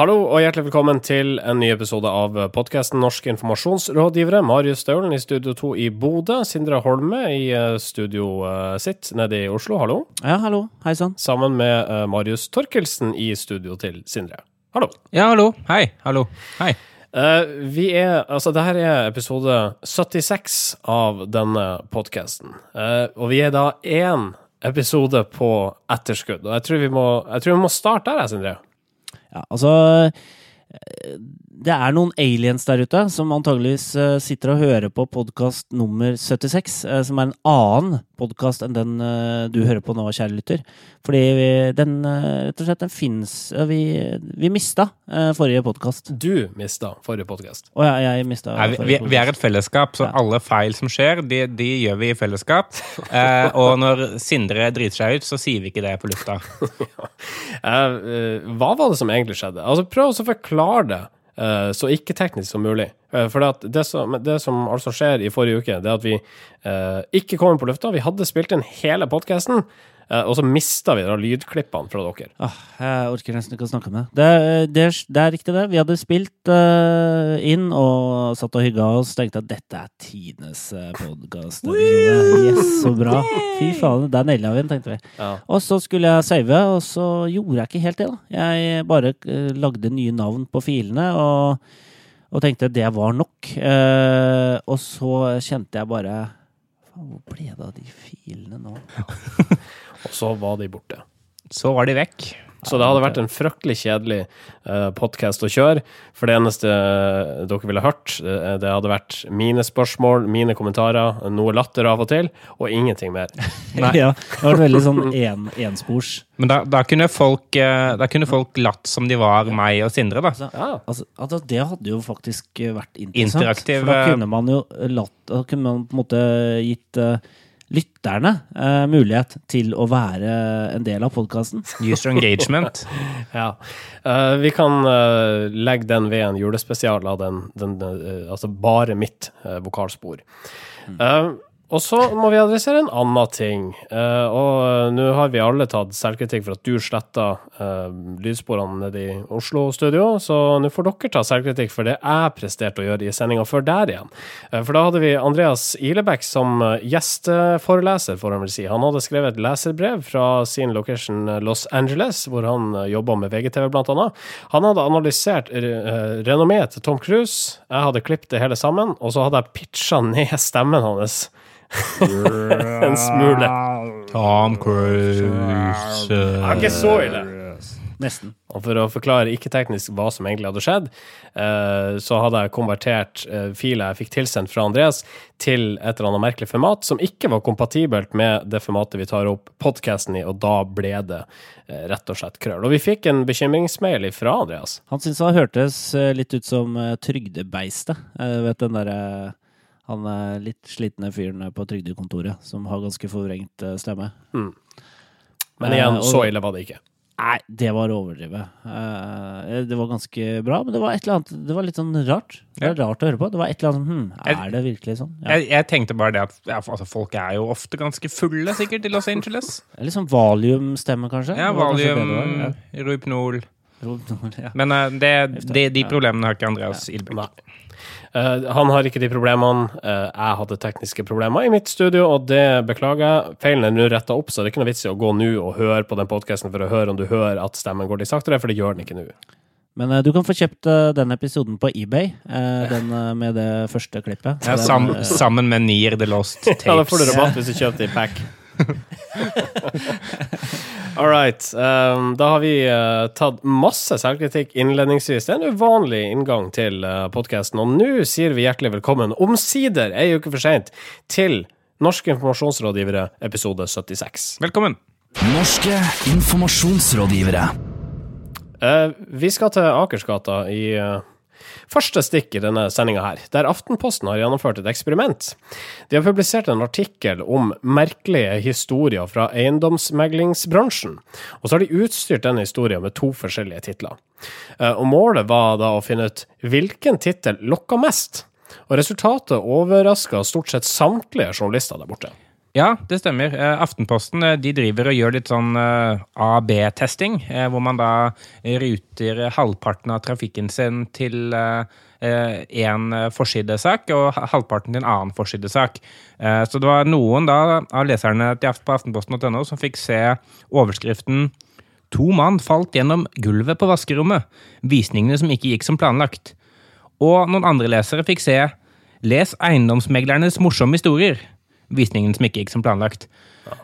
Hallo og hjertelig velkommen til en ny episode av podkasten Norske informasjonsrådgivere. Marius Staulen i Studio 2 i Bodø. Sindre Holme i eh, studio eh, sitt nede i Oslo. Hallo. Ja, hallo. Hei sann. Sammen med eh, Marius Torkelsen i studio til Sindre. Hallo. Ja, hallo. Hei. Hallo. Hei. Vi er Altså, det her er episode 76 av denne podkasten. og vi er da én episode på etterskudd. Og jeg tror vi må, jeg tror vi må starte der, Sindre. Ja, altså eh, Det er noen aliens der ute som antageligvis eh, sitter og hører på podkast nummer 76, eh, som er en annen podkast enn den du hører på nå, kjære lytter. Fordi vi, den rett og slett den fins Vi, vi mista forrige podkast. Du mista forrige podkast. Å ja, jeg mista Nei, vi, vi, er et fellesskap, så ja. alle feil som skjer, de, de gjør vi i fellesskap. eh, og når Sindre driter seg ut, så sier vi ikke det på lufta. hva var det som egentlig skjedde? Altså, prøv å forklare det uh, så ikke-teknisk som mulig. Uh, for det som, det som, altså skjer i forrige uke, det er at vi ikke kommer på lufta. Vi hadde spilt inn hele podkasten. Uh, og så mista vi da lydklippene fra dere. Ah, jeg orker nesten ikke å snakke med det. Det, det er riktig, det. Vi hadde spilt uh, inn og satt og hygga oss. Tenkte at dette er tidenes podkast. Yes, så bra. Fy faen, der naila vi den, tenkte vi. Ja. Og så skulle jeg save, og så gjorde jeg ikke helt det, da. Jeg bare uh, lagde nye navn på filene. og og tenkte det var nok. Eh, og så kjente jeg bare Hvor ble det av de filene nå? og så var de borte. Så var de vekk. Så det hadde vært en fryktelig kjedelig uh, eh, podkast å kjøre. For det eneste uh, dere ville hørt, uh, det hadde vært mine spørsmål, mine kommentarer, noe latter av og til, og ingenting mer. ja, det var veldig sånn en, enspors. Men da, da, kunne folk, da, kunne folk, latt som de var meg og Sindre, da. Altså, ja. altså, altså, det hadde jo faktisk vært interessant. Interaktiv For da kunne man jo latt Da kunne man på en måte gitt lytterne eh, mulighet til å være en del av podkasten. User engagement. ja. Uh, vi kan uh, legge den ved en julespesial av den, den uh, altså bare mitt vokalspor. Mm. Og så må vi adressere en annen ting. Uh, og uh, nå har vi alle tatt selvkritikk for at du sletta uh, lydsporene nede i Oslo-studio, så nå får dere ta selvkritikk for det jeg presterte å gjøre i sendinga før der igjen. for da hadde vi Andreas Ilebekk som gjesteforeleser, får han vel si. Han hadde skrevet et leserbrev fra sin location Los Angeles, hvor han uh, jobba med VGTV, blant annet. Han hadde analysert renommeet til Tom Cruise. Jeg hadde klippet det hele sammen, og så hadde jeg pitcha ned stemmen hans en smule. Tom Cruise. Det er ikke så ille. Nesten. Og for å forklare ikke-teknisk hva som egentlig hadde skjedd, uh, så hadde jeg konvertert fila jeg fikk tilsendt fra Andreas, til et eller annet merkelig format som ikke var kompatibelt med det formatet vi tar opp podkasten i, og da ble det uh, rett og slett krøll. Og vi fikk en bekymringsmail fra Andreas. Han syntes det hørtes litt ut som trygdebeistet. vet den derre han er litt slitne fyren på trygdekontoret som har ganske forvrengt eh, stemme. Mm. Men igjen, uh, så ille var det ikke. Nei, det var å overdrive. Uh, det var ganske bra, men det var et eller annet Det var litt sånn rart. Det var rart å høre på. Det var et eller annet hm, Er det virkelig sånn? Ja. Jeg, jeg, tenkte bare det at ja, altså, folk er jo ofte ganske fulle, sikkert, i Los Angeles. Litt sånn valiumstemme, kanskje? Ja, valium, Rohypnol. Ja. Men uh, det, det, de problemene har ikke Andreas ja. Ilbekk. Uh, han har ikke de problemene. Uh, jeg hadde tekniske problemer i mitt studio, og det beklager jeg. Feilen er nå retta opp, så det er ikke noe vits i å gå nå og høre på den podkasten for å høre om du hører at stemmen går litt saktere, for det gjør den ikke nå. Men uh, du kan få kjøpt den episoden på eBay, den med det første klippet. Ja, sam sammen med Near The Lost Tapes. ja, da får du rabatt hvis du kjøper det i pack. All right. Um, da har vi uh, tatt masse selvkritikk innledningsvis. Det er en uvanlig inngang til uh, podkasten. Og nå sier vi hjertelig velkommen, omsider ei uke for seint, til Norske informasjonsrådgivere, episode 76. Velkommen. Norske informasjonsrådgivere. Uh, vi skal til Akersgata i uh, Første stikk i denne sendinga her, der Aftenposten har gjennomført et eksperiment. De har publisert en artikkel om merkelige historier fra eiendomsmeglingsbransjen. Og så har de utstyrt denne historien med to forskjellige titler. Eh, og målet var da å finne ut hvilken tittel lokka mest. Og resultatet overraska stort sett samtlige journalister der borte. Ja, det stemmer. Eh, Aftenposten eh, de driver og gjør litt sånn eh, A-B-testing, hvor man da ruter halvparten av trafikken sin til én forsidesak og halvparten til en annen forsidesak. Så det var noen da av leserne på aftenposten.no som fikk se overskriften To mann falt gjennom gulvet på vaskerommet. Visningene som ikke gikk som planlagt. Og noen andre lesere fikk se Les eiendomsmeglernes morsomme historier. Visningen som ikke gikk som planlagt.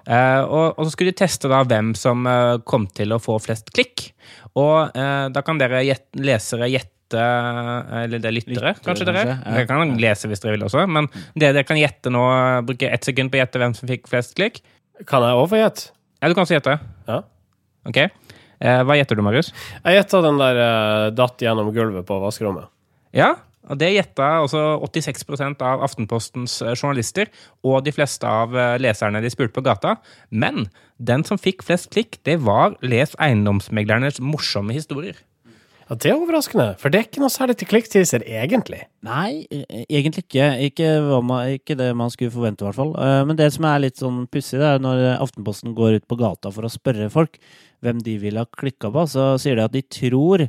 Eh, og, og så skulle de teste da hvem som uh, kom til å få flest klikk. Og uh, da kan dere gjett, lesere gjette Eller det er lyttere, Lyttere, kanskje dere? kanskje, ja. Dere kan lese hvis dere vil også, men det dere kan gjette nå, bruke ett sekund på å gjette hvem som fikk flest klikk. Kan jeg òg få gjette? Ja, du kan også gjette. Ja. Ok. Hva gjetter du, Marius? Jeg gjetter den der datt gjennom gulvet på vaskerommet. Ja, og det gjetta også 86% av Aftenpostens eh, journalister og de fleste av eh, leserne de spurte på gata. Men den som fikk flest klikk, det var Les eiendomsmeglernes morsomme historier. Ja, Det er overraskende, for det er ikke noe særlig til klikktiser, egentlig. Nei, e- egentlig ikke. Ikke, hva man, ikke det man skulle forvente, i hvert fall. Eh, Men det som er litt sånn pussig, det er når Aftenposten går ut på gata for å spørre folk hvem de ville ha klikka på, så sier de at de tror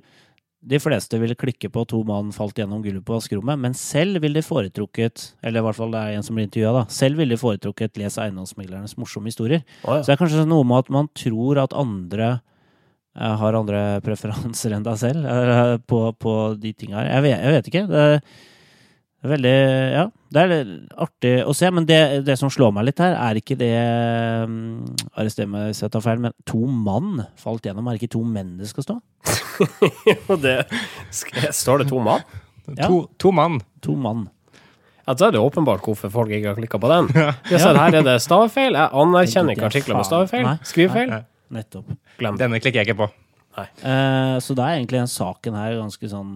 de fleste ville klikke på to mann falt gjennom gulvet på vaskerommet, men selv ville de foretrukket, eller i hvert fall det er en som blir intervjua, da, selv ville de foretrukket Les eiendomsmeglernes morsomme historier. Å, Så det er kanskje noe med at man tror at andre eh, har andre preferanser enn deg selv eh, på, på de tinga her. Jeg jeg vet ikke. Det er veldig Ja, det er artig å se. Men det, det som slår meg litt her, er ikke det um, Arrester meg hvis jeg tar feil, men to mann falt gjennom. Er det ikke to menn det skal stå? Og det Står det to mann? Ja. To, to mann. To mann. Ja, Da er det åpenbart hvorfor folk ikke har klikka på den. Jeg ser her er det stavefeil. Jeg anerkjenner ikke artikler med stavefeil. Nei. Skrivefeil. Nettopp. Glem. Denne klikker jeg ikke på. Eh, så da er egentlig den saken her ganske sånn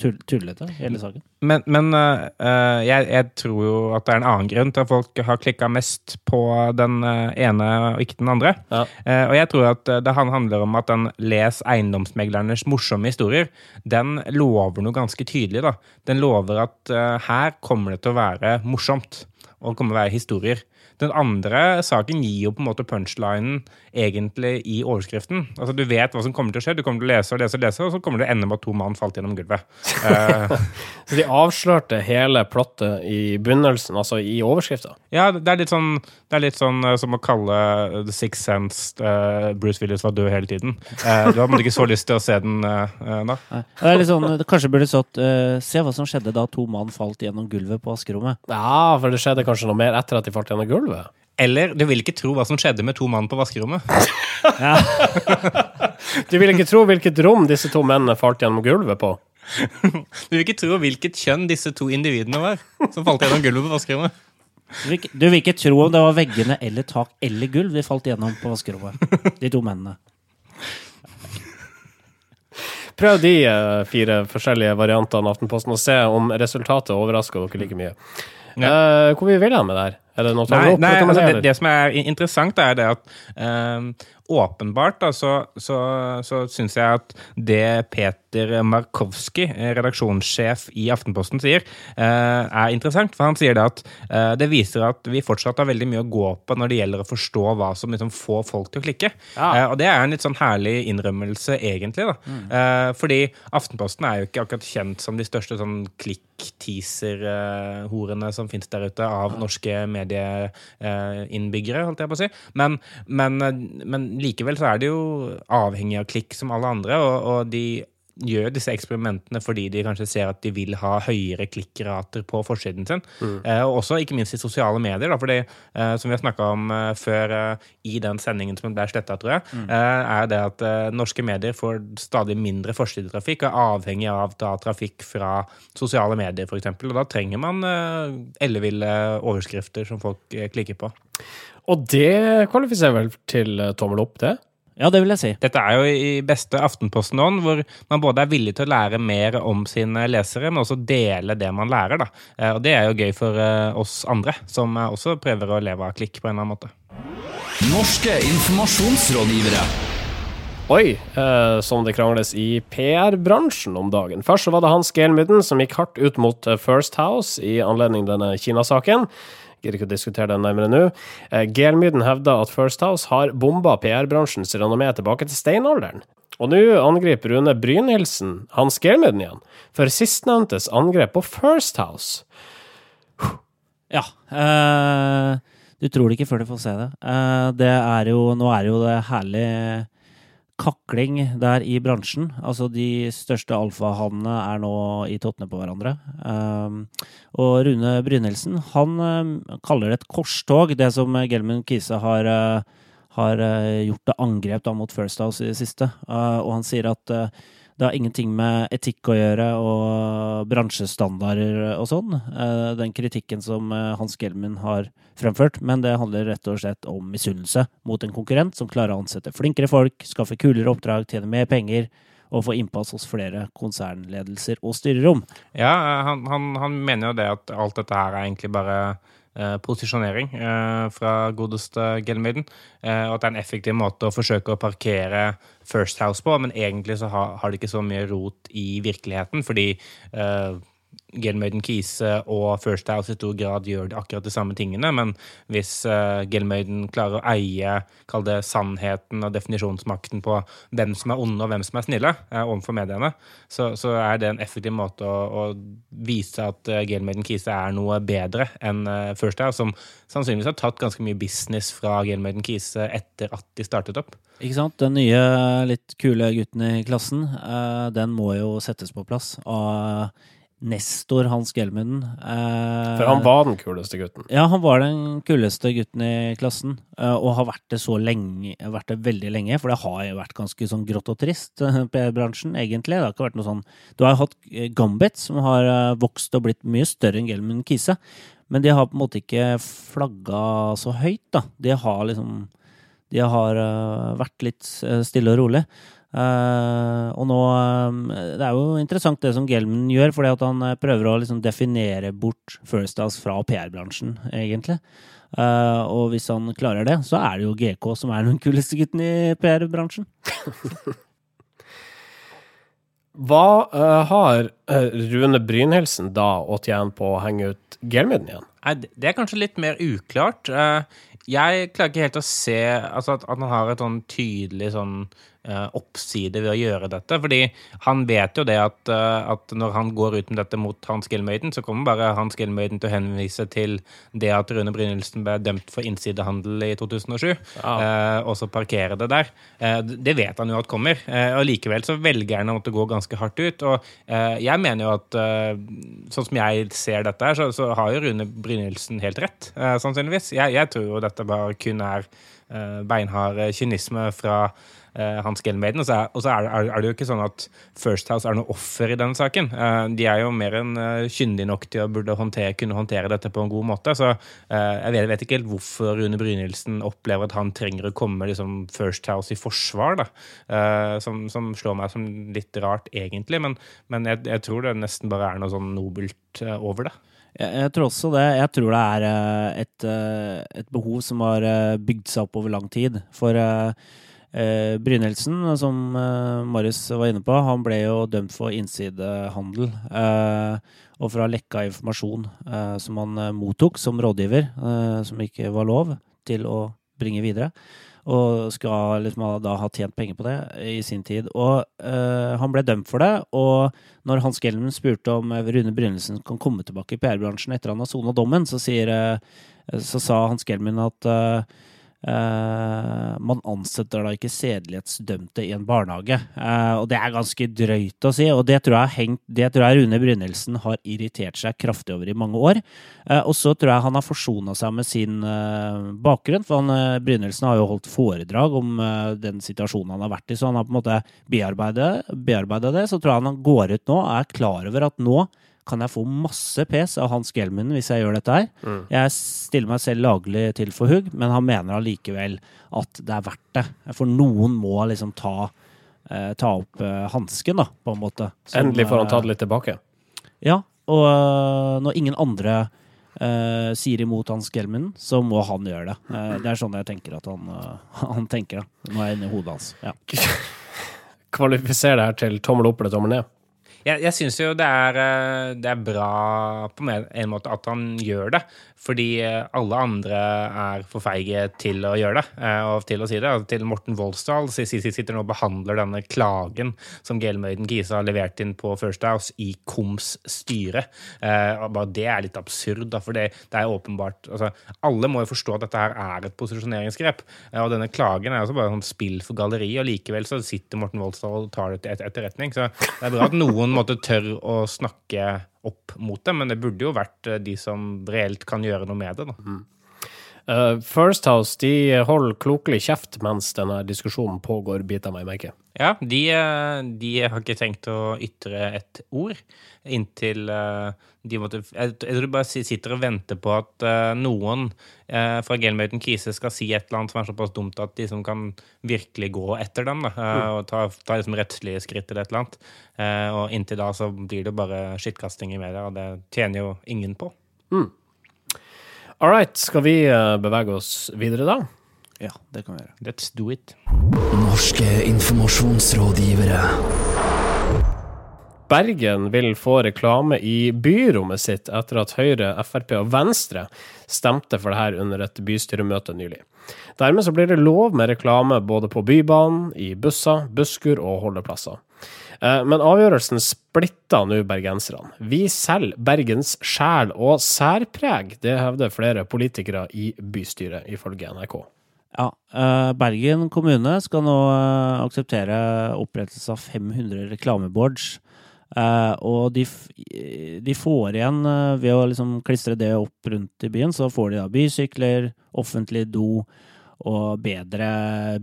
tullete, hele saken. Men, men eh, jeg, jeg tror jo at det er en annen grunn til at folk har klikka mest på den eh, ene og ikke den andre. Ja. Uh, og jeg tror at det handler om at den Les eiendomsmeglernes morsomme historier, den lover noe ganske tydelig. da. Den lover at uh, her kommer det til å være morsomt, og det kommer til å være historier. Den andre saken gir jo på en måte punchlinen egentlig i overskriften. Altså Du vet hva som kommer til å skje, du kommer til å lese og lese og lese, og så kommer det ende med at to mann falt gjennom gulvet. Eh, Så de avslørte hele plottet i begynnelsen, altså i overskrifta. Ja, det er litt sånn, det er litt sånn uh, som å kalle The Six Sense uh, Bruce Willis var død hele tiden. Eh, du har ikke så lyst til å se den da. Nei. Det er litt sånn, det kanskje burde stått Se hva som skjedde da to mann falt gjennom gulvet på askerommet. Ja, for det skjedde kanskje noe mer etter at de falt gjennom gulvet. Eller du vil ikke tro hva som skjedde med to mann på vaskerommet. Du vil ikke tro hvilket rom disse to mennene falt gjennom gulvet på. Du vil ikke tro hvilket kjønn disse to individene var som falt gjennom gulvet på vaskerommet. Du vil, ikke, du vil ikke tro om det var veggene eller tak eller gulv de falt gjennom på vaskerommet. De to mennene. Prøv de eh, fire forskjellige variantene av Aftenposten og se om resultatet overrasker dere like mye. Eh, hvor vi vil hen med det her? Er det noe som Nei, nei altså det, det, som er interessant, er det at eh, åpenbart da, så, så, så syns jeg at det Peter Markowski, eh, redaksjonssjef i Aftenposten, sier, eh, er interessant. For han sier det at eh, det viser at vi fortsatt har veldig mye å gå på når det gjelder å forstå hva som liksom får folk til å klikke. Ja. Eh, og det er en litt sånn herlig innrømmelse, egentlig. da. Eh, fordi Aftenposten er jo ikke akkurat kjent som de største sånn klikk-teaser-horene som finnes der ute av norske medieinnbyggere, holdt jeg på å si. Men, men, men likevel så er det jo avhengig av klikk som alle andre, og, og de gjør disse eksperimentene fordi de kanskje ser at de vil ha høyere klikkrater på forsiden sin. Eh, og også ikke minst i sosiale medier, da, fordi eh, som vi har snakka om eh, før eh, i den sendingen som ble sletta, tror jeg, eh, er det at eh, norske medier får stadig mindre forsidetrafikk og er avhengig av da, trafikk fra sosiale medier, f.eks. Og da trenger man elleville overskrifter som folk klikker på. Og det kvalifiserer vel til tommel opp, det? Ja, det vil jeg si. Dette er jo i beste Aftenposten-ånd, hvor man både er villig til å lære mer om sine lesere, men også dele det man lærer. da. Eh, Og det er jo gøy for eh, oss andre, som eh, også prøver å leve av klikk på en eller annen måte. Norske informasjonsrådgivere. Oi, eh, som det krangles i PR-bransjen om dagen. Først så var det Hans Gelmyden som gikk hardt ut mot First House i anledning denne Kina-saken. Gidder ikke å diskutere den nærmere nå. Eh, GL-myden hevder at First House har bomba PR-bransjens renommé tilbake til steinalderen. Og nå angriper Rune Brynhildsen Hans Gelmyden igjen, for sistnevntes angrep på First House. Ja. eh, du tror det ikke før du får se det. Eh, det er jo Nå er jo det herlig kakling der i bransjen. Altså de største alfahannene er nå i tottene på hverandre. Um, og Rune Brynildsen, han um, kaller det et korstog, det som Gelman Kise har, uh, har uh, gjort til angrep da, mot First House i det siste. Uh, og han sier at det har ingenting med etikk å gjøre og bransjestandarder og sånn, eh, den kritikken som eh, Hans Gelmin har fremført, men det handler rett og slett om misunnelse mot en konkurrent som klarer å ansette flinkere folk, skaffe kulere oppdrag, tjene mer penger og få innpass hos flere konsernledelser og styrerom. Ja, han, han, han mener jo det at alt dette her er egentlig bare eh, posisjonering eh, fra godeste Gelmaiden. Eh, og at det er en effektiv måte å forsøke å parkere First House på, men egentlig så har, har det ikke så mye rot i virkeligheten, fordi eh, Gelmaiden Kise og First House i stor grad gjør akkurat de samme tingene, men hvis uh, Gelmøyden klarer å eie, kall det sannheten og definisjonsmakten på hvem som er onde og hvem som er snille uh, overfor mediene, så, så, er det en effektiv måte å, å vise at uh, Gelmøyden Kise er noe bedre enn uh, First House, som sannsynligvis har tatt ganske mye business fra Gelmøyden Kise etter at de startet opp. Ikke sant? Den nye, litt kule gutten i klassen, den må jo settes på plass. Og Nestor Hans Gelmunden. Eh, For han var den kuleste gutten. Ja, han var den kuleste gutten i klassen, eh, og har vært det så lenge, vært det veldig lenge, for det har jo vært ganske sånn grått og trist, i PR-bransjen, egentlig. Det har ikke vært noe sånn Du har jo hatt eh, Gambit, som har eh, vokst og blitt mye større enn Gelmund Kise, men de har på en måte ikke flagga så høyt, da. De har liksom De har eh, vært litt eh, stille og rolig. Uh, og nå Det er jo interessant det som Gelman gjør, fordi at han prøver å liksom definere bort First House fra PR-bransjen, egentlig. Uh, og hvis han klarer det, så er det jo GK som er den kuleste gutten i PR-bransjen. Hva uh, har Rune Brynhildsen da å tjene på å henge ut Gelman igjen? Nei, det er kanskje litt mer uklart. Jeg klarer ikke helt å se altså at, at han har et sånn tydelig sånn oppside ved å gjøre dette. Fordi han vet jo det at, uh, at når han går ut med dette mot Hans Gilmøyden, så kommer bare Hans Gilmøyden til å henvise til det at Rune Brynildsen ble dømt for innsidehandel i 2007, ja. eh, og så parkere det der. det vet han jo at kommer. og likevel så velger han å måtte gå ganske hardt ut. Og jeg mener jo at sånn som jeg ser dette her, så, så har jo Rune Brynildsen helt rett, sannsynligvis. Jeg, jeg tror jo dette bare kun er beinhard kynisme fra uh, Hans Gelmaiden. Og så, er, og så er, er, det jo ikke sånn at First House er noe offer i denne saken. De er jo mer enn kyndige nok til å burde håndtere, kunne håndtere dette på en god måte. Så jeg vet, vet, ikke helt hvorfor Rune Brynildsen opplever at han trenger å komme liksom, First House i forsvar. Som, som, slår meg som litt rart, egentlig. Men, men jeg, jeg, tror det nesten bare er noe sånn nobelt over det. Jeg, jeg, tror også det. Jeg tror det er et, et behov som har bygd seg opp over lang tid. For Eh, Brynildsen, som eh, Marius var inne på, han ble jo dømt for innsidehandel. Eh, og for å ha lekka informasjon eh, som han eh, mottok som rådgiver, eh, som ikke var lov, til å bringe videre. Og skal liksom da ha tjent penger på det i sin tid. Og han ble dømt for det. Og når Hans Gelmen spurte om Rune Brynildsen kan komme tilbake i PR-bransjen etter han har sona dommen, så, sier, så sa Hans Gelmen at Uh, man ansetter da ikke sedelighetsdømte i en barnehage. Uh, og det er ganske drøyt å si, og det tror jeg, hengt, det tror jeg Rune Brynildsen har irritert seg kraftig over i mange år. Uh, og så tror jeg han har forsona seg med sin bakgrunn, for han, Brynildsen har jo holdt foredrag om den situasjonen han har vært i, så han har på en måte bearbeidet det. Så tror jeg han går ut nå og er klar over at nå kan jeg få masse pes av Hans Gelmund hvis jeg gjør dette her. Mm. Jeg stiller meg selv laglig til for hugg, men han mener allikevel at det er verdt det. For noen må liksom ta, eh, ta opp eh, hansken, da, på en måte. Som, Endelig får han ta det litt tilbake? Ja, og uh, når ingen andre uh, sier imot Hans Gelmund, så må han gjøre det. Uh, det er sånn jeg tenker at han, han tenker da. Nå er jeg inne i hodet hans. Ja. Kvalifiser det her til tommel opp eller tommel ned? Jeg, jeg syns jo det er, eh, det er, bra på en måte at han gjør det. Fordi eh, alle andre er for feige til å gjøre det, eh, og til å si det. Altså, Til Morten Voldsdal si- si- si- sitter nå og behandler denne klagen som Gelmøyden Kise har levert inn på First House i KOMs styre. Eh, bare det er litt absurd, for det, er åpenbart altså, Alle må jo forstå at dette her er et posisjoneringsgrep. og denne klagen er også bare sånn spill for galleri, og likevel så sitter Morten Voldsdal og tar det til etterretning. Så det er bra at noen måtte tør å snakke opp mot det, men det burde jo vært eh, de som reelt kan gjøre noe med det. da. Eh, First House de holder klokelig kjeft mens denne diskusjonen pågår, biter meg merke. Ja, de, eh, de har ikke tenkt å ytre et ord inntil eh, de måtte Jeg, tror de bare sitter og venter på at noen fra Gelmøyden Kise skal si et eller annet som er såpass dumt at de som kan virkelig gå etter dem, da, eh, og ta, ta liksom rettslige skritt eller et eller annet. Og inntil da så blir det bare skittkasting i media, og det tjener jo ingen på. All right, skal vi eh, bevege oss videre da? Ja, det kan vi gjøre. Let's do it. Norske informasjonsrådgivere. Bergen vil få reklame i byrommet sitt etter at Høyre, Frp og Venstre stemte for det her under et bystyremøte nylig. Dermed så blir det lov med reklame både på Bybanen, i busser, busskur og holdeplasser. Eh, Men avgjørelsen splitter nå bergenserne. Vi selger Bergens sjel og særpreg, det hevder flere politikere i bystyret, ifølge NRK. Ja, eh, Bergen kommune skal nå eh, akseptere opprettelse av 500 reklameboards. Og de, de får igjen, ved å liksom klistre det opp rundt i byen, så får de da bysykler, offentlig do og bedre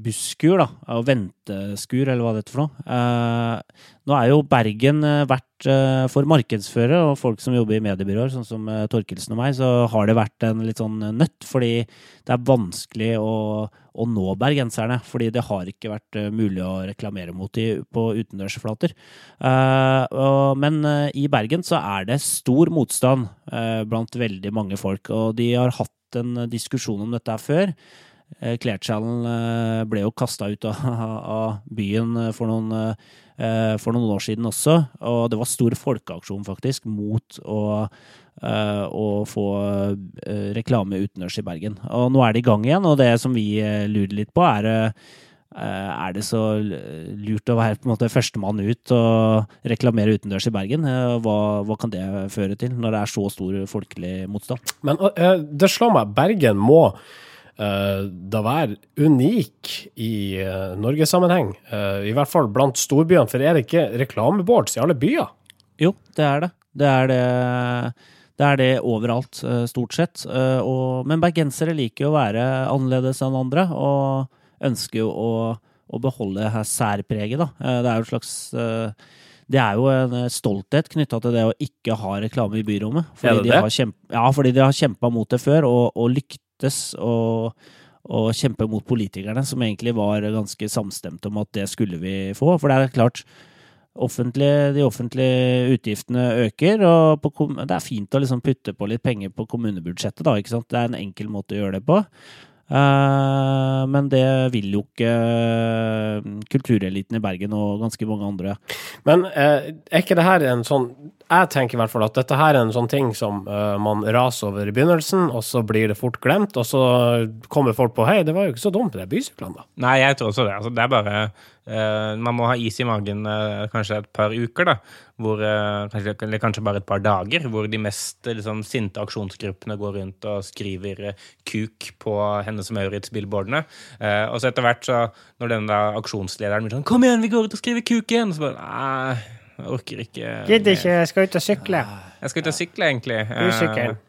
busskur, da. Og venteskur, eller hva det heter for noe. Eh, nå er jo Bergen eh, vært eh, for markedsførere og folk som jobber i mediebyråer, sånn som Torkelsen og meg, så har det vært en litt sånn nøtt, fordi det er vanskelig å, å nå bergenserne. Fordi det har ikke vært mulig å reklamere mot de på utendørsflater. Men i Bergen så er det stor motstand blant veldig mange folk, og de har hatt en diskusjon om dette før. Eh, Klærtsalen eh, ble jo kasta ut av, byen eh, for noen, for noen år siden også, og det var stor folkeaksjon faktisk mot å, å få reklame utendørs i Bergen. Og nå er det i gang igjen, og det som vi lurer litt på, er er det så lurt å være på en måte førstemann ut og reklamere utendørs i Bergen? Hva, hva kan det føre til, når det er så stor folkelig motstand? Men det slår meg, Bergen må da være unik i uh, norgessammenheng. Eh, I hvert fall blant storbyene, for er det ikke reklameboards i alle byer? Jo, det er det. Det er det, det, er det overalt, eh, stort sett. Eh, Og, men bergensere liker jo å være annerledes enn andre, og ønsker jo å, å beholde her særpreget, da. Eh, Det er jo et slags eh, det er jo en eh, stolthet knytta til det å ikke ha reklame i byrommet. Det de? Har kjempa, ja, fordi de har kjempa mot det før, og, og lyktes og, og kjempe mot politikerne, som egentlig var ganske samstemte om at det skulle vi få. For det er klart, offentlig, de offentlige utgiftene øker, og på, det er fint å liksom putte på litt penger på kommunebudsjettet, da, ikke sant. Det er en enkel måte å gjøre det på. Eh, men det vil jo ikke eh, kultureliten i Bergen og ganske mange andre. Men eh, er ikke det her en sånn Jeg tenker i hvert fall at dette her er en sånn ting som uh, man raser over i begynnelsen, og så blir det fort glemt, og så kommer folk på Hei, det var jo ikke så dumt, de bysyklene, da. Nei, jeg tror også det. Altså, det er bare uh, Man må ha is i magen uh, kanskje et par uker, da. Hvor, kanskje, eller kanskje bare et par dager, hvor de mest liksom, sinte aksjonsgruppene går rundt og skriver kuk på Hennes og Maurits-billboardene. Og så etter hvert, så når den da aksjonslederen blir sånn 'Kom igjen, vi går ut og skriver kuk igjen!' Så bare Nei, jeg orker ikke. Gidder ikke, jeg skal ut og sykle. Jeg skal ut og sykle, egentlig. Bysykkel. Eh,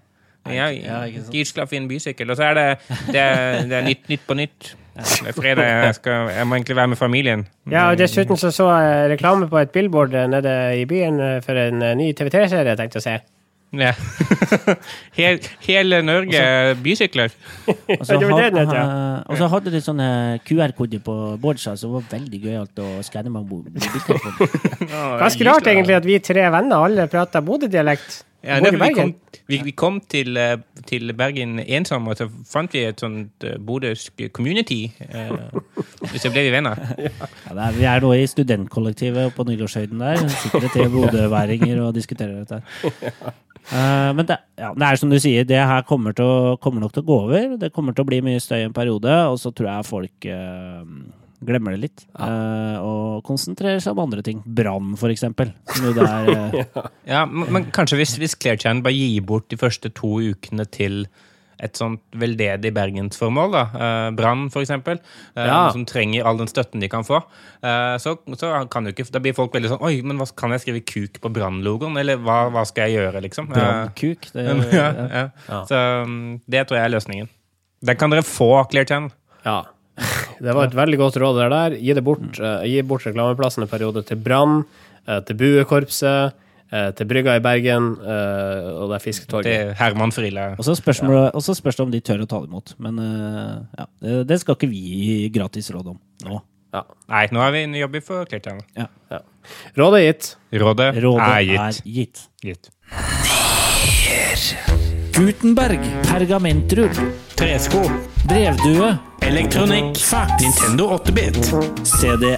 Ja, Ja, fin skal finne bysykkel. Og så er det, det, det er nytt, nytt på nytt. Det er fredag, jeg, skal, jeg må egentlig være med familien. Ja, og dessuten så så jeg reklame på et billboard nede i byen eh, for en eh, ny TV3-serie, jeg tenkte å se. Ja. Hel, hele Norge bysykler. Og så, hadde, det var det had- den het, ja. eh, og så hadde de sånne QR-koder på boardsa, som var veldig gøyalt å skanne med mobiltelefonen. Ganske rart egentlig at vi tre venner alle prater Bodø-dialekt. Ja, det, vi, kom, vi, vi kom til, eh, til Bergen ensomme, og så fant vi et sånt uh, bodøsk community. eh, ble vi venner. Ja, det er, vi er nå i studentkollektivet på Nygårdshøyden der. Sitter det tre bodøværinger og diskuterer dette. Eh, men det, ja, det er som du sier, det her kommer, til å, kommer nok til å gå over. Det kommer til å bli mye støy en periode, og så tror jeg folk eh, glemmer det litt. eh, og konsentrerer seg om andre ting. Brann, for eksempel. Er eh, Ja, men, men kanskje hvis, hvis Claire Chan bare gir bort de første to ukene til et sånt veldedig bergensformål, da. Uh, Brann, eksempel. Eh, Ja. Som trenger all den støtten de kan få. Uh, så, så kan jo ikke Da blir folk veldig sånn Oi, men hva, kan jeg skrive kuk på Brann-logoen? Eller hva, hva skal jeg gjøre, liksom? Brannkuk. Det, ja, ja. Ja. Så um, det tror jeg er løsningen. Den kan dere få, Claire Chan. Ja. Det var et veldig godt råd der. der. Gi det bort. uh, gi bort reklameplassen en periode til Brann, uh, til Buekorpset, uh, til Brygga i Bergen og det er Fisketorget. Til Herman Friele. Og så spørs, det- spørs det om de tør å ta det imot. Men ja, det, det skal ikke vi gi gratis råd om nå. Ja. Nei, nå er vi en jobb for Clear Channel. Ja. Rådet er gitt. Rådet, Rådet er gitt. er gitt. gitt. Gutenberg. Pergamentrull. Tresko. Brevdue. Elektronikk. Fax. Nintendo 8-bit. CDR.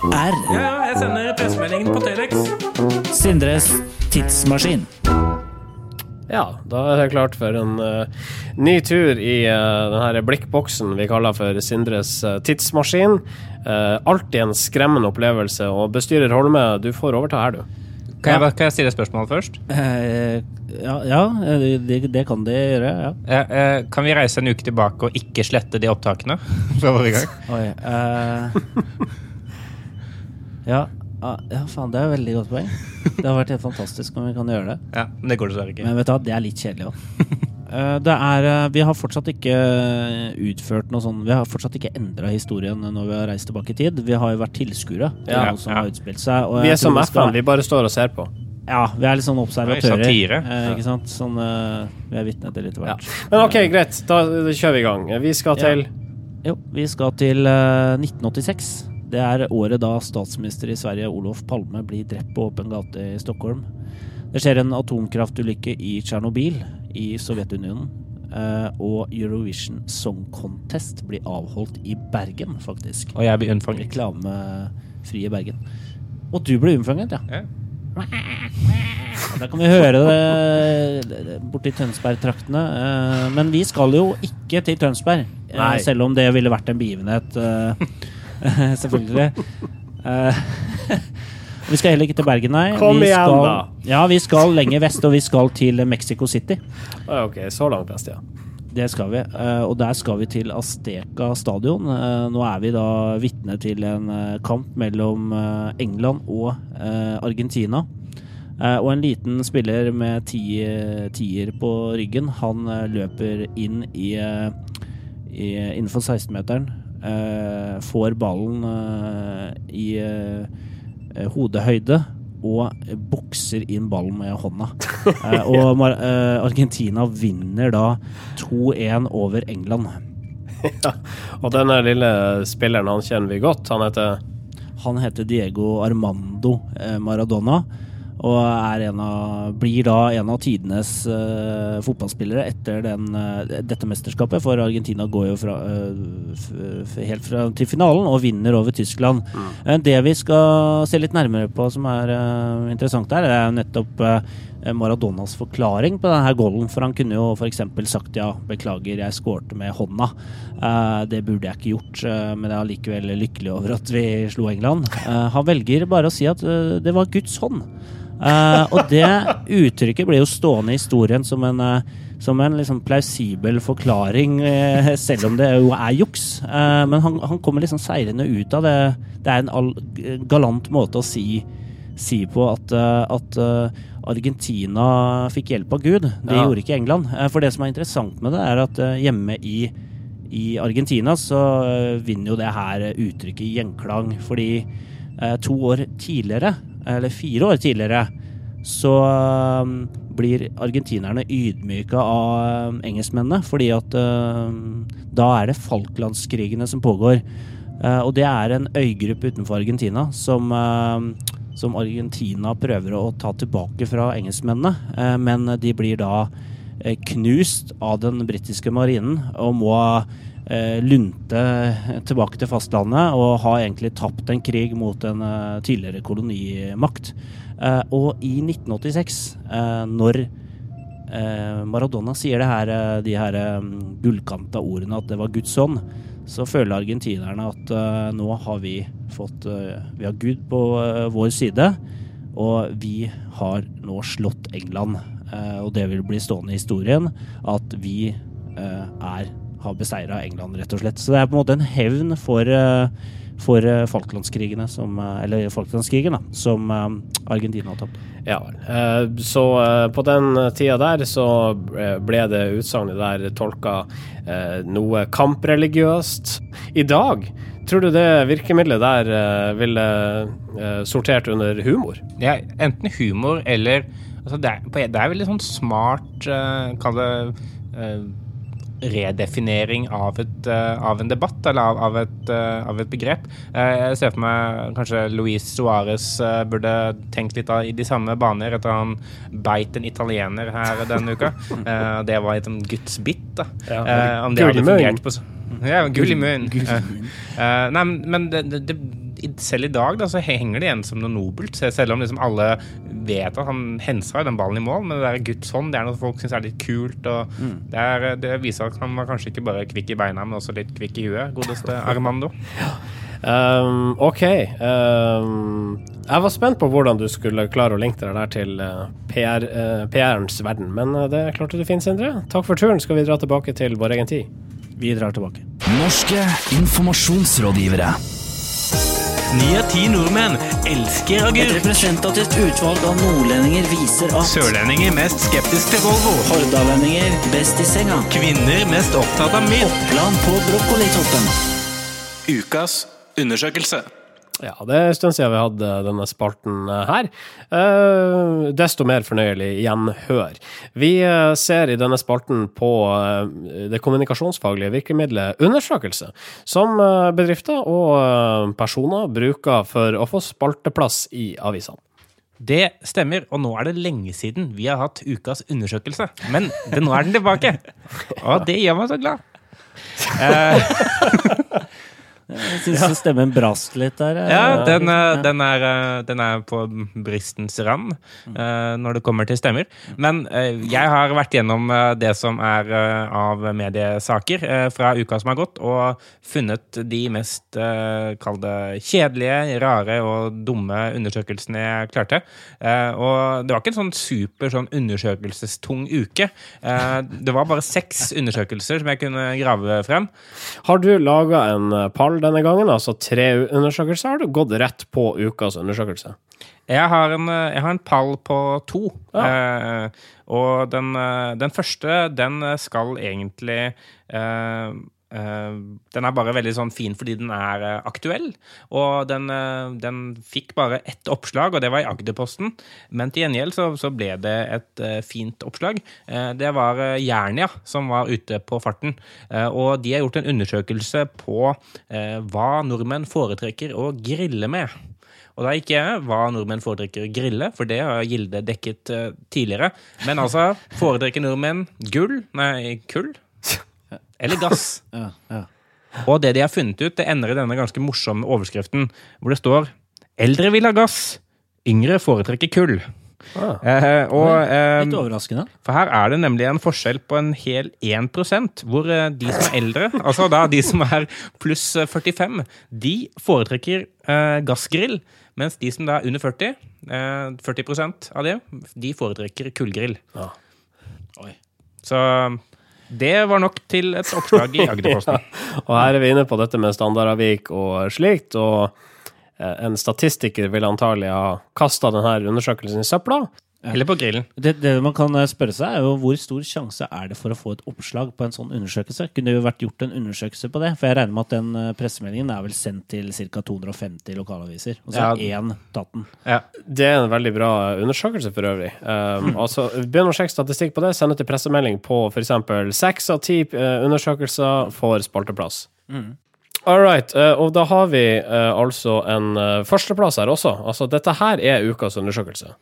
Ja, ja, jeg sender pressemeldingen på Telex. Sindres tidsmaskin. Ja, da er det klart for en uh, ny tur i uh, den her blikkboksen vi kaller for Sindres uh, tidsmaskin. Uh, alltid en skremmende opplevelse, og bestyrer Holme, du får overta her, du. Kan jeg, bare- kan jeg stille et spørsmål først? Eh, ja, ja det, det kan de gjøre. Ja. Eh, eh, kan vi reise en uke tilbake og ikke slette de opptakene fra forrige gang? Oi. eh, ja, ah, ja, faen, det er et veldig godt poeng. Det har vært helt fantastisk om vi kan gjøre det. Ja, men det går dessverre ikke. Men vet du hva, det er litt kjedelig òg. Det er, eh, vi har fortsatt ikke utført noe sånn Vi har fortsatt ikke endra historien når vi har reist tilbake i tid. Vi har jo vært tilskuere Ja, ja. seg. Vi er som FN, vi bare står og ser på. Ja, vi er litt sånn observatører. Eh, ikke sant? Sånn, eh, vi er vitne til litt av hvert. Men ok, greit, da kjører vi i gang. Vi skal Ja. til Jo, vi skal til eh, 1986. Det er året da statsminister i Sverige Olof Palme blir drept på åpen gate i Stockholm. Det skjer en atomkraftulykke i Tsjernobyl i Sovjetunionen. eh, og Eurovision Song Contest blir avholdt i Bergen, faktisk. Og jeg blir unnfanget. Reklamefrie Bergen. Og du ble unnfanget, ja. Ja. Da kan vi høre det borti Tønsberg-traktene. Eh, Men vi skal jo ikke til Tønsberg, eh, Nei. selv om det ville vært en begivenhet. eh, Selvfølgelig. Vi skal heller ikke til Bergen, nei. Kom vi igjen, skal, da. Ja, vi skal lenger vest, og vi skal til Mexico City. Ok, så langt vest, ja. Det skal vi. eh, Og der skal vi til Asteca stadion. Eh, Nå er vi da vitne til en eh, kamp mellom England og Argentina. Og en liten spiller med ti, tier på ryggen, han løper inn i, i innenfor 16-meteren. eh, Får ballen i hodehøyde og bokser inn ballen med hånda. Eh, og eh, Argentina vinner da 2-1 over England. Og denne lille spilleren, han kjenner vi godt. Han heter Han heter Diego Armando eh, Maradona. Og er en av, blir da en av tidenes uh, fotballspillere etter den, uh, dette mesterskapet. For Argentina går jo fra, uh, helt fra, til finalen og vinner over Tyskland. Eh, det vi skal se litt nærmere på som er interessant her, det er jo nettopp Maradonas forklaring på denne goalen. For han kunne jo f.eks. sagt ja, beklager, jeg skårte med hånda. Uh, det burde jeg ikke gjort, uh, men jeg er allikevel lykkelig over at vi slo England. Uh, han velger bare å si at det var Guds hånd. Eh, og det uttrykket blir jo stående i historien som en, uh, som en liksom plausibel forklaring, uh, selv om det jo er juks. Men han, han kommer liksom seirende ut av det. Det er en all, galant måte å si, si på at, at Argentina fikk hjelp av Gud. Det Ja. gjorde ikke England. For det som er interessant med det, er at hjemme i i Argentina så vinner jo det her uttrykket gjenklang, fordi to år tidligere, eller fire år tidligere, så eh, blir argentinerne ydmyka av eh, engelskmennene, fordi at eh, da er det Falklandskrigene som pågår. Eh, og det er en øygruppe utenfor Argentina som, som Argentina prøver å ta tilbake fra engelskmennene, eh, men de blir da eh, knust av den britiske marinen og må lunte tilbake til fastlandet og har egentlig tapt en krig mot en eh, tidligere kolonimakt. Eh, og i 1986, eh, når eh, Maradona sier her, eh, de her eh, gullkanta ordene at det var Guds ånd, så føler argentinerne at eh, nå har vi fått eh, Vi har Gud på eh, vår side, og vi har nå slått England. Eh, og det vil bli stående i historien at vi eh, er har beseira England, rett og slett. Så det er på en måte en hevn for eh, for eh, Falklandskrigene, som, eh, eller Falklandskrigen, da, som Argentina har tapt. Ja. Eh, Så på den tida der så ble det utsagnet der tolka noe kampreligiøst. I dag, tror du det virkemidlet der ville sortert under humor? Ja, enten humor eller altså det, er, på- det er veldig sånn smart uh, Kall det eh, redefinering av, et, eh, av en debatt, eller av, av, et, eh, av et begrep. Eh, jeg ser for meg kanskje Luis Suárez burde tenkt litt i de samme baner etter han beit en italiener her denne uka. Det var et Guds bitt, da. Ja, om det hadde fungert på sånn. Ja, gull i munnen. Nei, men- det, det, selv i dag da, så henger det igjen som noe nobelt. Selv om liksom alle vet at han hensa den ballen i mål, men det der Guds hånd det er noe folk syns er litt kult. Og det, er, det viser at han var kanskje ikke bare kvikk i beina, men også litt kvikk i huet. Godeste Armando. Um, OK. Um, jeg var spent på hvordan du skulle klare å linke deg der til eh, PR, uh, PR-ens verden, men eh, det klarte du fint, Sindre. Takk for turen. Skal vi dra tilbake til vår egen tid? Vi drar tilbake. Norske informasjonsrådgivere. Ni av ti nordmenn elsker Et representativt utvalg av nordlendinger viser at Sørlendinger mest skeptisk til Volvo. hordalendinger best i senga. Kvinner mest opptatt av mild. Oppland på brokkolitoppen. Ukas undersøkelse. Ja, det er en stund siden vi hadde denne spalten eh, her. Eh, desto mer fornøyelig gjenhør. Vi eh, ser i denne spalten på eh, det kommunikasjonsfaglige virkemidlet undersøkelse, som bedrifter og personer bruker for å få spalteplass i avisene. Det stemmer, og nå er det lenge siden vi har hatt ukas undersøkelse. Men det, nå er den tilbake, og det gjør meg så glad. Eh, Jeg syns stemmen brast litt der. Ja, den, eh, den, er, eh, den er på bristens rand eh, når det kommer til stemmer. Men jeg har vært gjennom det som er av mediesaker fra uka som har gått, og funnet de mest kall det kjedelige, rare og dumme undersøkelsene jeg klarte. Eh, og det var ikke en sånn super sånn undersøkelsestung uke. Eh, det var bare seks undersøkelser som jeg kunne grave frem. Har du laga en eh, denne gangen, altså tre undersøkelser, har du gått rett på ukas undersøkelse? Jeg har en, eh, jeg har en pall på to. Ja. Eh, og den, eh, den første, den skal egentlig eh, Den er bare veldig sånn fin fordi den er eh, aktuell. Og den, eh, den fikk bare ett oppslag, og det var i Agderposten. Men til gjengjeld så, så ble det et eh, fint oppslag. Eh, det var eh, Jernia som var ute på farten. Eh, og de har gjort en undersøkelse på eh, hva nordmenn foretrekker å grille med. Og da gikk jeg hva nordmenn foretrekker å grille, for det har Gilde dekket eh, tidligere. Men altså, foretrekker nordmenn gull, nei, kull? Eller gass? Ja, ja. Og det de har funnet ut, det ender i denne ganske morsomme overskriften, hvor det står 'Eldre vil ha gass, yngre foretrekker kull'. Ah. Eh, og, eh, Litt overraskende. for her er det nemlig en forskjell på en hel 1 hvor eh, de som er eldre, altså da de som er pluss eh, 45, de foretrekker eh, gassgrill, mens de som da er under 40, eh, 40 av det, de foretrekker kullgrill. Ah. Oi. Så det var nok til et oppslag i Agderposten. Og her er vi inne på dette med standardavvik og slikt, og eh, en statistiker vil antagelig ha kasta denne undersøkelsen i søpla. Eller på grillen. Det, det man kan eh, spørre seg, er jo hvor stor sjanse er det for å få et oppslag på en sånn undersøkelse? Kunne det jo vært gjort en undersøkelse på det? For jeg regner med at den eh, pressemeldingen er vel sendt til ca. 250 lokalaviser. Og så Ja. er én tatt den. Ja. Det er en veldig bra undersøkelse for øvrig. Um, altså, Begynn å sjekke statistikk på det. Send ut til pressemelding på f.eks. seks av ti eh, undersøkelser får spalteplass. All right. og da har vi altså en førsteplass her også. Altså, dette her er ukas undersøkelse.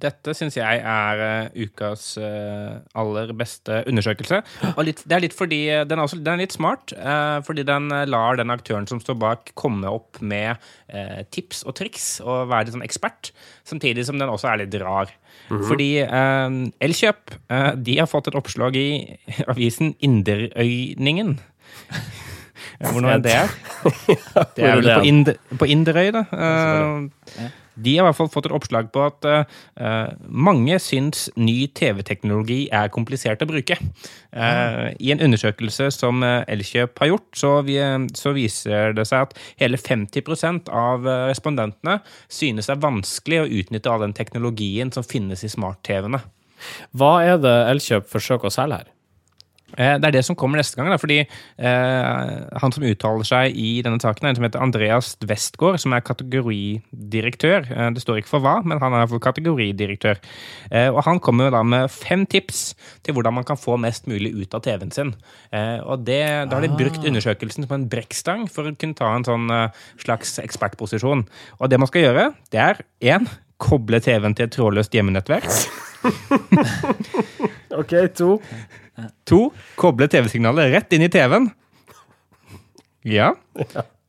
Dette syns jeg er uh, ukas uh, aller beste undersøkelse. Og litt, det er litt fordi eh, den er, også, den er litt smart, uh, fordi den lar den aktøren som står bak, komme opp med tips og triks og være litt sånn ekspert, samtidig som den også er litt rar. Fordi eh, Elkjøp eh, de har fått et oppslag i avisen Inderøyningen. Hvor nå er det? Det er er vel på, Inder, på Inderøy, da. De har i hvert fall fått et oppslag på at uh, mange syns ny TV-teknologi er komplisert å bruke. Eh, I en undersøkelse som Elkjøp har gjort, så, vi, så viser det seg at hele 50% av respondentene synes det er vanskelig å utnytte all den teknologien som finnes i smart-TV-ene. Hva er det Elkjøp forsøker å selge her? Eh, Det er det som kommer neste gang, da, fordi eh, han som uttaler seg i denne saken, er en som heter Andreas Westgård, som er kategoridirektør. Eh, det står ikke for hva, men han er for kategoridirektør. Eh, og han kommer da med fem tips til hvordan man kan få mest mulig ut av TV-en sin. Eh, og det, da har de brukt undersøkelsen som en brekkstang for å kunne ta en sånn eh, slags ekspertposisjon. Og det man skal gjøre, det er én koble TV-en til et trådløst hjemmenettverk. OK, to. To, koble TV-signalet rett inn i TV-en. Ja.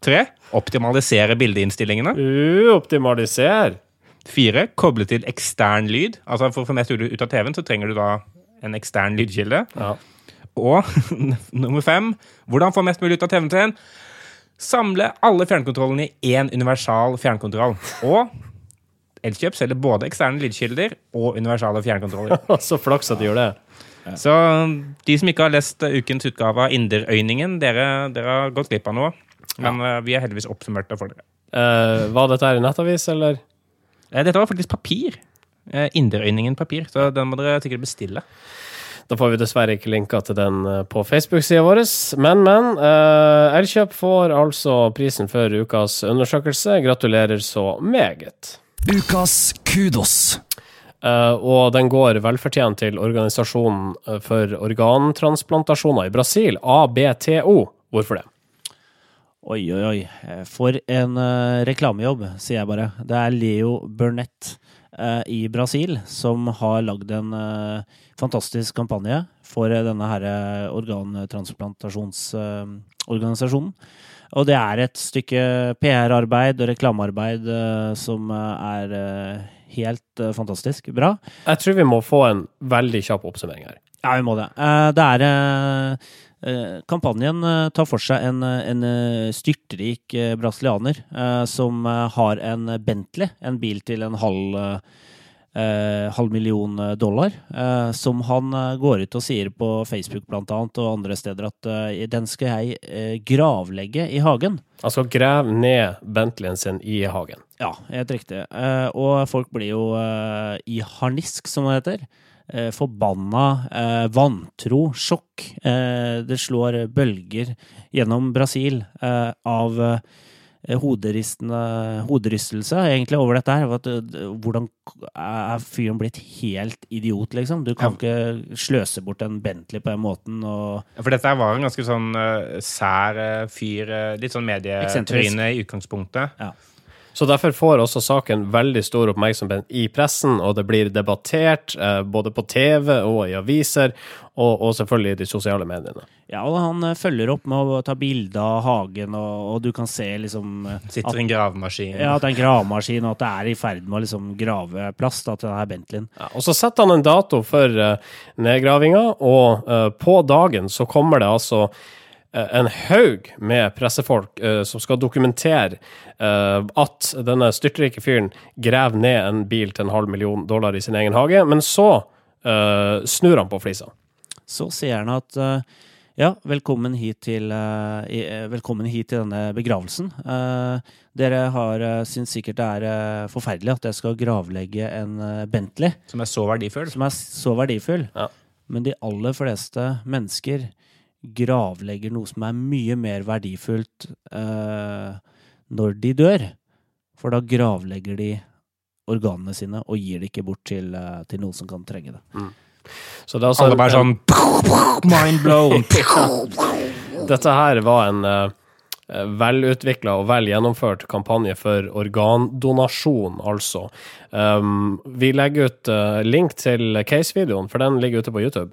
Tre, optimalisere bildeinnstillingene. Uoptimalisere Fire, koble til ekstern lyd. Altså For å få mest ut av TV-en, så trenger du da en ekstern lydkilde. Ja. Og nummer fem, hvordan få mest mulig ut av TV-en sin? Samle alle fjernkontrollene i én universal fjernkontroll. Og Elkjøp selger både eksterne lydkilder og universale fjernkontroller. Så flaks at de gjør det. Så de som ikke har lest eh, ukens utgave av Inderøyningen, dere, dere har gått glipp av noe. Men ja. vi er heldigvis oppsummert det for dere. Uh, var dette her i nettavis, eller? Eh, Dette var faktisk papir. Uh, Inderøyningen papir, så den må dere sikkert bestille. Da får vi dessverre ikke linka til den eh, på Facebook-sida vår. Men, men. Uh, Elkjøp får altså prisen for ukas undersøkelse. Gratulerer så meget. Ukas kudos. Uh, og den går velfortjent til Organisasjonen eh, for organtransplantasjoner i Brasil, ABTO. Hvorfor det? Oi, oi, oi. Eh, For en uh, reklamejobb, sier jeg bare. Det er Leo Burnett uh, i Brasil som har lagd en fantastisk kampanje for denne her eh, organtransplantasjonsorganisasjonen. Og det er et stykke PR-arbeid og reklamearbeid eh, som eh, er eh, helt fantastisk bra. Jeg tror vi må få en veldig kjapp oppsummering her. Ja, vi må det. Det er Kampanjen tar for seg en, en styrtrik brasilianer som har en Bentley, en bil til en halv, eh, halv million eh, dollar, eh, som han eh, går ut og sier på Facebook blant annet, og andre steder at eh, den skal jeg eh, gravlegge i hagen. Han skal grave ned Bentleyen sin i hagen. Ja, helt riktig. Eh, og folk blir jo i harnisk, som det heter. Forbanna, vantro, sjokk. Eh, det slår bølger gjennom Brasil eh, av hoderystelse, egentlig, over dette her. At, eh, hvordan er fyren blitt helt idiot, liksom? Du kan ikke sløse bort en Bentley på den måten. og Ja, For dette var en ganske sånn uh, sær eh, fyr, eh, litt sånn medietryne i utgangspunktet. Så derfor får også saken veldig stor oppmerksomhet i pressen, og det blir debattert eh, både på TV og i aviser, og, og selvfølgelig i de sosiale mediene. Ja, og han eh, følger opp med å ta bilde av hagen, og, og du kan se liksom eh, Sitter i en gravemaskin. Ja, at det er en gravemaskin, og at det er i ferd med å liksom grave plass da, til denne Bentleyen. Ja, og så setter han en dato for uh, nedgravinga, og uh, på dagen så kommer det altså en haug med pressefolk uh, som skal dokumentere uh, at denne styrtrike fyren graver ned en bil til en halv million dollar i sin egen hage, men så uh, snur han på flisa. Så sier han at eh, ja, velkommen hit til, eh, eh, velkommen hit til denne begravelsen. Eh, dere har uh, syns sikkert det er eh, forferdelig at jeg skal gravlegge en eh, Bentley, Som er så verdifull. som er så verdifull. Ja. Men de aller fleste mennesker gravlegger noe som er mye mer verdifullt eh, når de dør. For da gravlegger de organene sine og gir det ikke bort til, eh, til noen som kan trenge det. Så det er altså Alle bare sånn mind blown. Dette her var en, eh, uh, velutvikla og vel gjennomført kampanje for organdonasjon, altså. Um, vi legger ut uh, link til case-videoen, for den ligger ute på YouTube.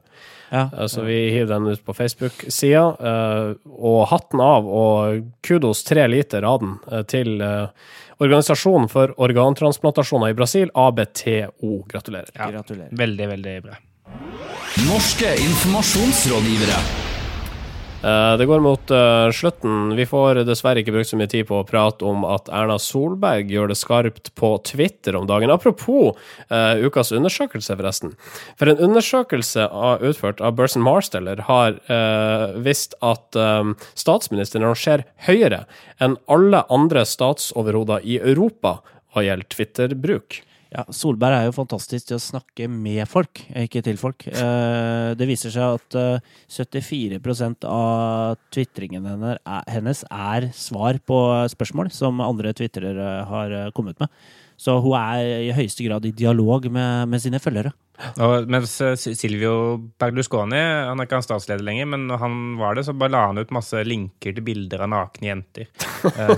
Ja. Uh, Så vi hiver den ut på Facebook-sida. uh, og hatten av, og kudos tre liter av den uh, til uh, Organisasjonen for organtransplantasjoner i Brasil, ABTO. Gratulerer. Ja. Gratulerer. Veldig, veldig bra. Norske informasjonsrådgivere. Eh, Det går mot eh, slutten. Vi får dessverre ikke brukt så mye tid på å prate om at Erna Solberg gjør det skarpt på Twitter om dagen. Apropos uh, ukas undersøkelse, forresten. For en undersøkelse utført av Burson Marsteller har uh, visst at um, statsministeren rangerer høyere enn alle andre statsoverhoder i Europa hva gjelder Twitter-bruk. Ja, Solberg er jo fantastisk til å snakke med folk, ikke til folk. Eh, Det viser seg at eh, 74% av tvitringen hennes er, svar på spørsmål som andre tvitrere har eh, kommet med. Så hun er i høyeste grad i dialog med, med sine følgere. Og mens Silvio Berlusconi Han er ikke han statsleder lenger, men når han var det, så bare la han ut masse linker til bilder av nakne jenter. Eh,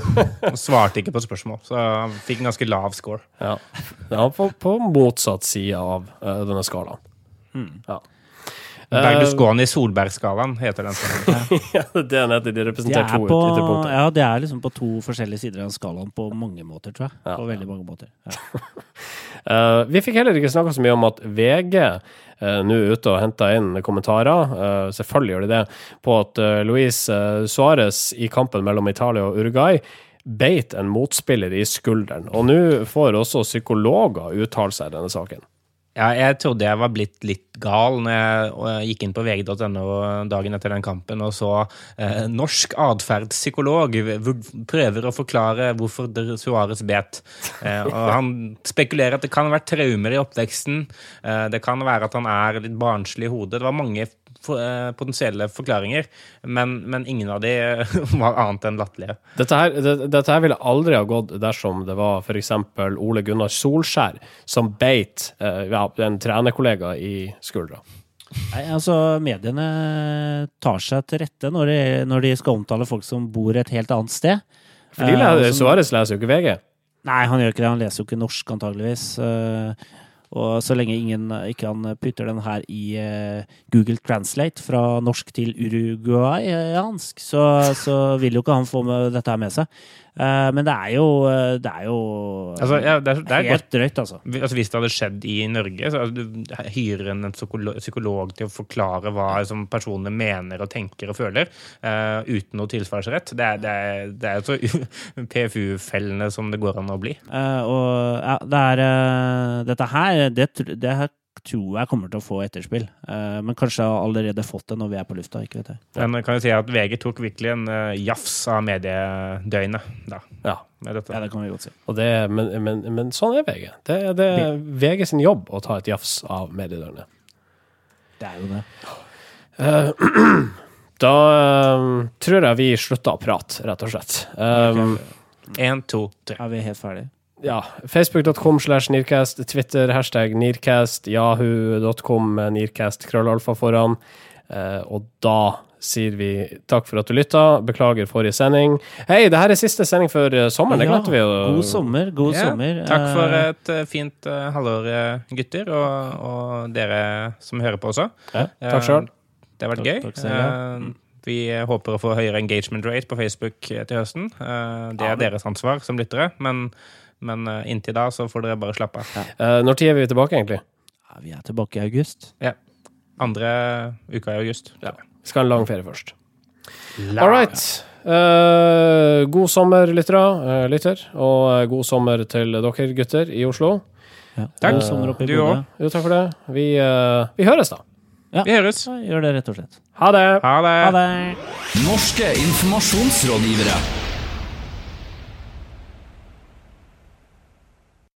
og svarte ikke på spørsmål, så han fikk en ganske lav score. Ja, ja på, på motsatt side av eh, denne skalaen. Ja. Eh, Berlusconi-Solberg-skalaen heter den. ja, det er nettopp de to på, ytterpunkter. ja, det er liksom på to forskjellige sider av skalaen på mange måter, tror jeg. Ja, På veldig mange måter. Ja. uh, vi fikk heller ikke snakka så mye om at VG uh, nå er ute og henter inn kommentarer, uh, selvfølgelig gjør de det, på at uh, Luis uh, Suárez i kampen mellom Italia og Uruguay beit en motspiller i skulderen. Og nå får også psykologer uttale seg i denne saken. Ja, jeg trodde jeg var blitt litt gal når jeg gikk inn på vg.no dagen etter den kampen og så eh, norsk atferdspsykolog prøver å forklare hvorfor Suarez bet. Eh, og han spekulerer at det kan ha vært traumer i oppveksten. Eh, det kan være at han er litt barnslig i hodet. Det var mange for, eh, potensielle forklaringer, men, men ingen av de var annet enn latterlige. Dette her, det, dette her ville aldri ha gått dersom det var f.eks. Ole Gunnar Solskjær som beit eh, ja, en trenerkollega i skuldra. Nei, altså, mediene tar seg til rette når de, når de skal omtale folk som bor et helt annet sted. For de Eh, Suárez leser jo ikke VG. Nei, han gjør ikke det. Han leser jo ikke norsk, antageligvis. Eh, Og så lenge ingen ikke han putter den her i uh, Google Translate fra norsk til uruguayansk, så, så vil jo ikke han få dette her med seg. Eh, Men det er jo Det er jo Altså, ja, det er, det er godt helt drøyt, altså. Altså, hvis det hadde skjedd i Norge, så altså, hyrer en psykolog, psykolog til å forklare hva som personene mener og tenker og føler, uh, uten noe tilsvarsrett. Det er, det er, det er så PFU-fellende som det går an å bli. Uh, og ja, det er uh, Dette her, det, det her tror jeg kommer til å få etterspill. Eh, men kanskje har allerede fått det når vi er på lufta. ikke vet jeg. Men kan jo si at VG tok virkelig en uh, jafs av mediedøgnet da, Ja, med dette. Ja, det kan vi godt si. og det, men, men, men sånn er VG. Det, det er VG sin jobb å ta et jafs av mediedøgnet. Det er jo det. Da eh, tror jeg vi slutter å prate, rett og slett. Um, En, to, tre. Er vi helt ferdige? Ja, Facebook.com slash Nearcast, Twitter hashtag Nearcast, Yahoo.com med Nearcast krøllalfa foran. Eh, og da sier vi takk for at du lytta. Beklager forrige sending. Hei, det her er siste sending før eh, sommeren. Det Ja, glemte vi jo. God sommer. God Ja, sommer. Takk for Eh, et eh, fint uh, halvår, eh, gutter, og, og dere som hører på også. Ja, takk sjøl. Det har vært Takk- gøy. takk selv, ja. Eh, Vi håper å få høyere engagement rate på Facebook eh, til høsten. Eh, Det er deres ansvar som lyttere, men, men eh, inntil da så får dere bare slappe av. Uh, når tid er vi tilbake, egentlig? ja, vi er tilbake i august. Andre uka i august. Ja. Vi skal ha en lang ferie først. All right. Uh, god sommer, lyttere. Uh, lytter. Og god sommer til dere gutter i Oslo. Ja. Takk. God sommer oppe i Du òg. Jo, takk for det. Vi, vi høres, da. Vi høres. Ja, gjør det, rett og slett. Ha det! Ha det. Ha det! Norske informasjonsrådgivere.